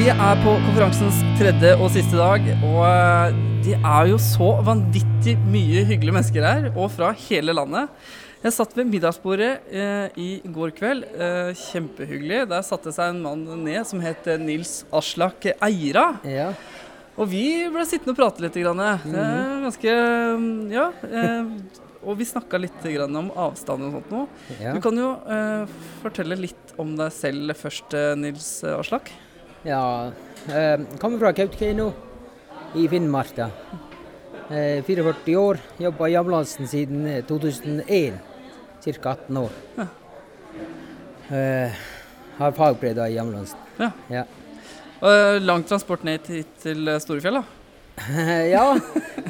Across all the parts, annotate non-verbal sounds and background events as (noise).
Vi er på konferansens tredje og siste dag, og eh, det er jo så vanvittig mye hyggelige mennesker her, og fra hele landet. Jeg satt ved middagsbordet eh, i går kveld. Eh, kjempehyggelig. Der satte seg en mann ned som het eh, Nils Aslak Eira. Ja. Og vi ble sittende og prate litt. Grann. Det er ganske mm, Ja. Eh, og vi snakka litt grann om avstand og sånt noe. Ja. Du kan jo eh, fortelle litt om deg selv først, eh, Nils Aslak. Ja. Eh, kommer fra Kautokeino i Finnmark. da. Eh, 44 år. Jobba i ambulansen siden eh, 2001. Ca. 18 år. Ja. Eh, har fagbrev da i ambulansen. Ja. Ja. Og lang transport ned til, til Storefjell, da. (laughs) ja,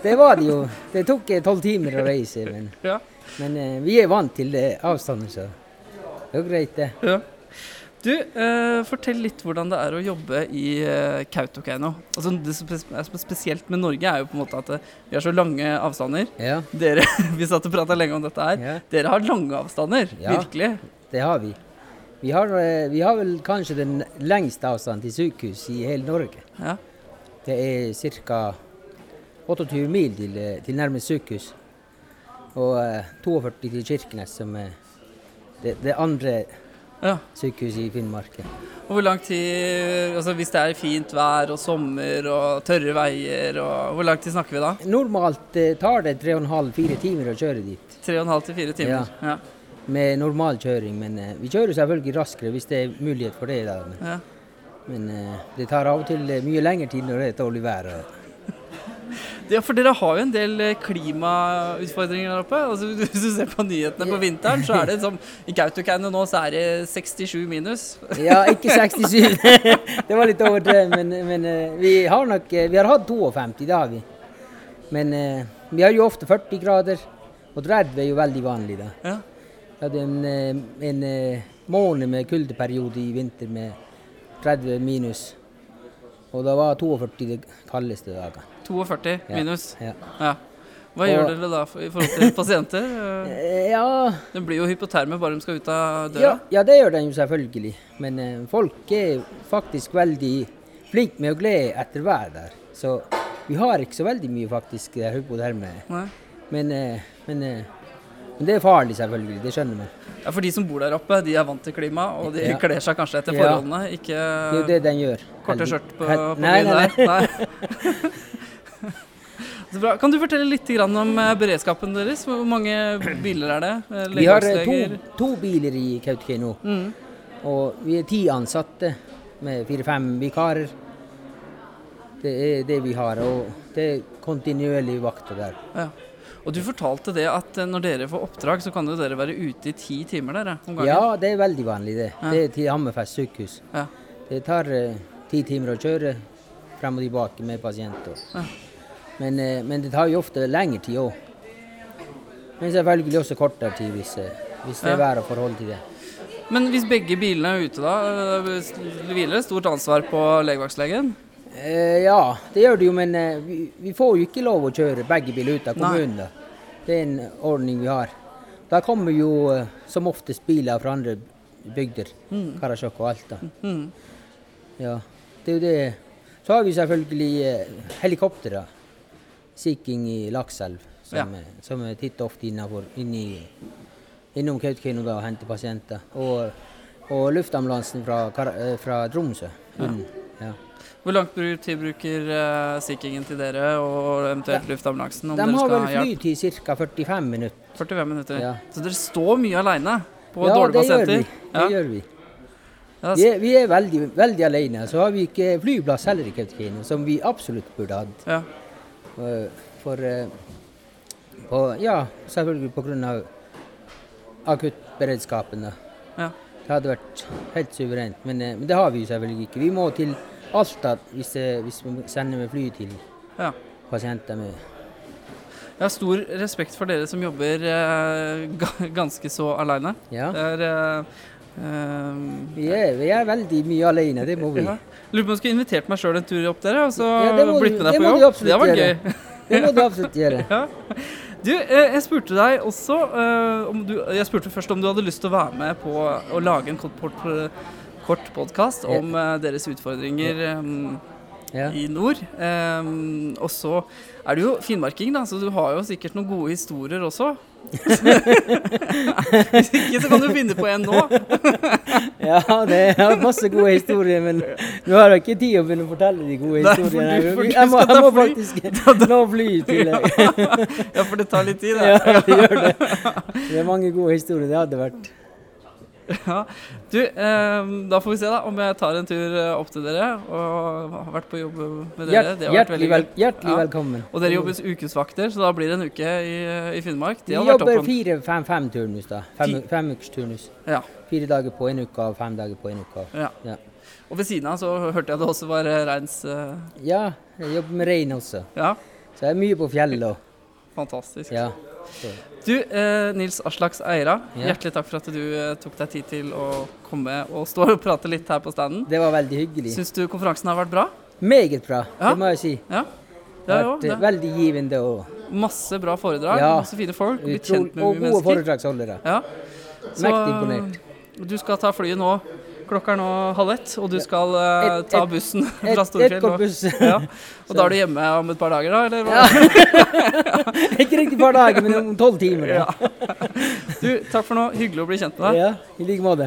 det var det jo. Det tok eh, tolv timer å reise, men, Ja. men eh, vi er vant til eh, avstander, så det er greit, det. Ja. Du, eh, fortell litt hvordan det er å jobbe i eh, Kautokeino. Altså, det som er spesielt med Norge, er jo på en måte at eh, vi har så lange avstander. Ja, Dere, (laughs) Vi satt og prata lenge om dette her. ja. Dere har lange avstander, Ja. virkelig. Det har vi. Vi har, eh, vi har vel kanskje den lengste avstanden til sykehus i hele Norge. Ja. Det er ca. 28 mil til, eh, til nærmeste sykehus. Og eh, 42 til Kirkenes, som er det, det andre ja. sykehuset i Finnmark. Og hvor lang tid Altså hvis det er fint vær og sommer og tørre veier, og hvor lang tid snakker vi da? Normalt eh, tar det 3,5-4 timer å kjøre dit. Tre og en halv til fire timer? Ja. Med normal kjøring, men eh, vi kjører selvfølgelig raskere hvis det er mulighet for det. da. Men, ja. men eh, det tar av og til mye lengre tid når det er dårlig vær. og- Ja, for dere har jo en del eh, klimautfordringer der oppe. Altså, (laughs) hvis du ser på nyhetene på vinteren, så er det som I Kautokeino nå så er det 67 minus. (laughs) Ja, ikke 67. (laughs) det var litt overdrevet, men, men eh, vi har nok eh, Vi har hatt 52, det har vi. Men vi har jo ofte 40 grader, og 30 er jo veldig vanlig da. Ja. Vi hadde en, en måned med kuldeperiode i vinter med 30 minus. Og det var 42 de kaldeste dagene. 42 minus. Ja. Ja. Hva Og- gjør dere da i forhold til pasienter? (laughs) Eh, ja, Den blir jo hypoterme bare de skal ut av døra. ja, ja, det gjør den jo selvfølgelig. Men eh, folk er faktisk veldig flinke med å glede etter været der. Så vi har ikke så veldig mye faktisk eh, hypoterme. Nei. Men, eh, men, eh, men det er farlig selvfølgelig, det skjønner man. Ja, For de som bor der oppe, de er vant til klima, og de Ja. kler seg kanskje etter Ja. forholdene. Ikke Det er jo det den gjør. korte skjørt på, på nei, nei, nei. der. Nei. (laughs) Så bra. Kan du fortelle litt grann om eh, beredskapen deres? Hvor mange biler er det? Eh, Vi har eh, to, to biler i Kautokeino, Mm. og vi er ti ansatte med fire-fem vikarer. Det er det vi har, og det er kontinuerlig vakter der. Ja. Og du fortalte det at eh, når dere får oppdrag, så kan jo dere være ute i ti timer der om gangen. Ja, det er veldig vanlig det. Ja. Det er til Hammerfest sykehus. Ja. Det tar eh, ti timer å kjøre frem og tilbake med pasienter. Ja. Men, eh, men det tar jo ofte lengre tid òg. Men selvfølgelig også kortere tid hvis, eh, hvis det er vær og forhold til det. Men hvis begge bilene er ute da, hviler det stort ansvar på legevaktslegen? Eh, ja, det gjør det jo, men eh, vi, vi får jo ikke lov å kjøre begge biler ut av kommunen. da. Det er en ordning vi har. Da kommer jo eh, som oftest biler fra andre bygder. Mm. Karasjok og Alta. Mm. Ja, det er jo det. Så har vi selvfølgelig eh, helikoptre. Sea King i Lakselv, som, Ja. som er titt ofte innafor, inn i, innom Kautokeino og henter pasienter. Og, og luftambulansen fra, eh, fra Tromsø. UNN. Ja. Hvor lang tid bruker uh, Sea Kingen til dere, og eventuelt luftambulansen? Om De har vel flytid ca. 45 minutter. 45 minutter. Ja. Så dere står mye aleine på ja, dårlige pasienter? Ja, Det gjør vi. Ja, Vi er, vi er veldig, veldig alene. Så har vi ikke flyplass heller i Kautokeino, som vi absolutt burde hatt. ja. For, For eh, på, Ja, selvfølgelig pga. akuttberedskapen. Ja. Det hadde vært helt suverent, men, eh, men det har vi selvfølgelig ikke. Vi må til Alta hvis, det- hvis vi sender med fly til Ja. pasienter med Jeg har stor respekt for dere som jobber eh, ganske så aleine. Ja. Eh, eh, Vi vi er veldig mye alene, det må vi. ja. Lurer på om jeg skulle invitert meg sjøl en tur opp dere, og så Ja, må blitt med deg på jobb. Det var gjøre. gøy. Det må du absolutt gjøre. (laughs) Ja. Du, eh, jeg spurte deg også eh, om du Jeg spurte først om du hadde lyst til å være med på å lage en kort, podkast om eh, deres utfordringer eh, Ja. i nord. Um, og så er du jo finnmarking, da, så du har jo sikkert noen gode historier også. (laughs) Hvis ikke, så kan du finne på en nå. (laughs) ja, det er masse gode historier, men nå har jeg ikke tid å begynne å fortelle de gode Nei, for historiene. du- for du Jeg må, jeg må faktisk (laughs) nå fly i tillegg. Ja, for det tar litt tid, det. Ja, det gjør det. Det er mange gode historier. Det hadde vært (laughs) Ja. Du, eh, da får vi se da om jeg tar en tur eh, opp til dere og har vært på jobb med dere. hjert, Det har hjertelig, vel, hjertelig Ja. velkommen. Og dere jobber ukesvakter, så da blir det en uke i, i Finnmark. Vi hadde vært jobber fire-fem-fem-turnus, da. Fem, fem Femukers-turnus. Ja, Fire dager på en uke og fem dager på en uke. ja. Ja. Og ved siden av så hørte jeg det også var eh, reins Uh... ja, jeg jobber med rein også. Ja, Så jeg er mye på fjellet òg. Fantastisk. Ja. Du, eh, Nils Aslaks Eira, Ja. hjertelig takk for at du eh, tok deg tid til å komme og stå og prate litt her på standen. Det var veldig hyggelig. Syns du konferansen har vært bra? Meget bra, Ja. det må jeg si. Ja. Det Det har vært det. eh, veldig givende og Masse bra foredrag, Ja. masse fine folk, blitt kjent med og gode mennesker. foredragsholdere. Ja. Mektig imponert. Du skal ta flyet nå. Klokka er nå halv ett, og du skal uh, Et- ta et- bussen Et, fra et Storefjell. kort buss. (laughs) Ja. Og da er du hjemme om et par dager, da? Eller? hva? Ja. (laughs) ikke riktig et par dager, men om tolv timer. Ja. (laughs) Du, takk for nå. Hyggelig å bli kjent med deg. Ja, I like måte.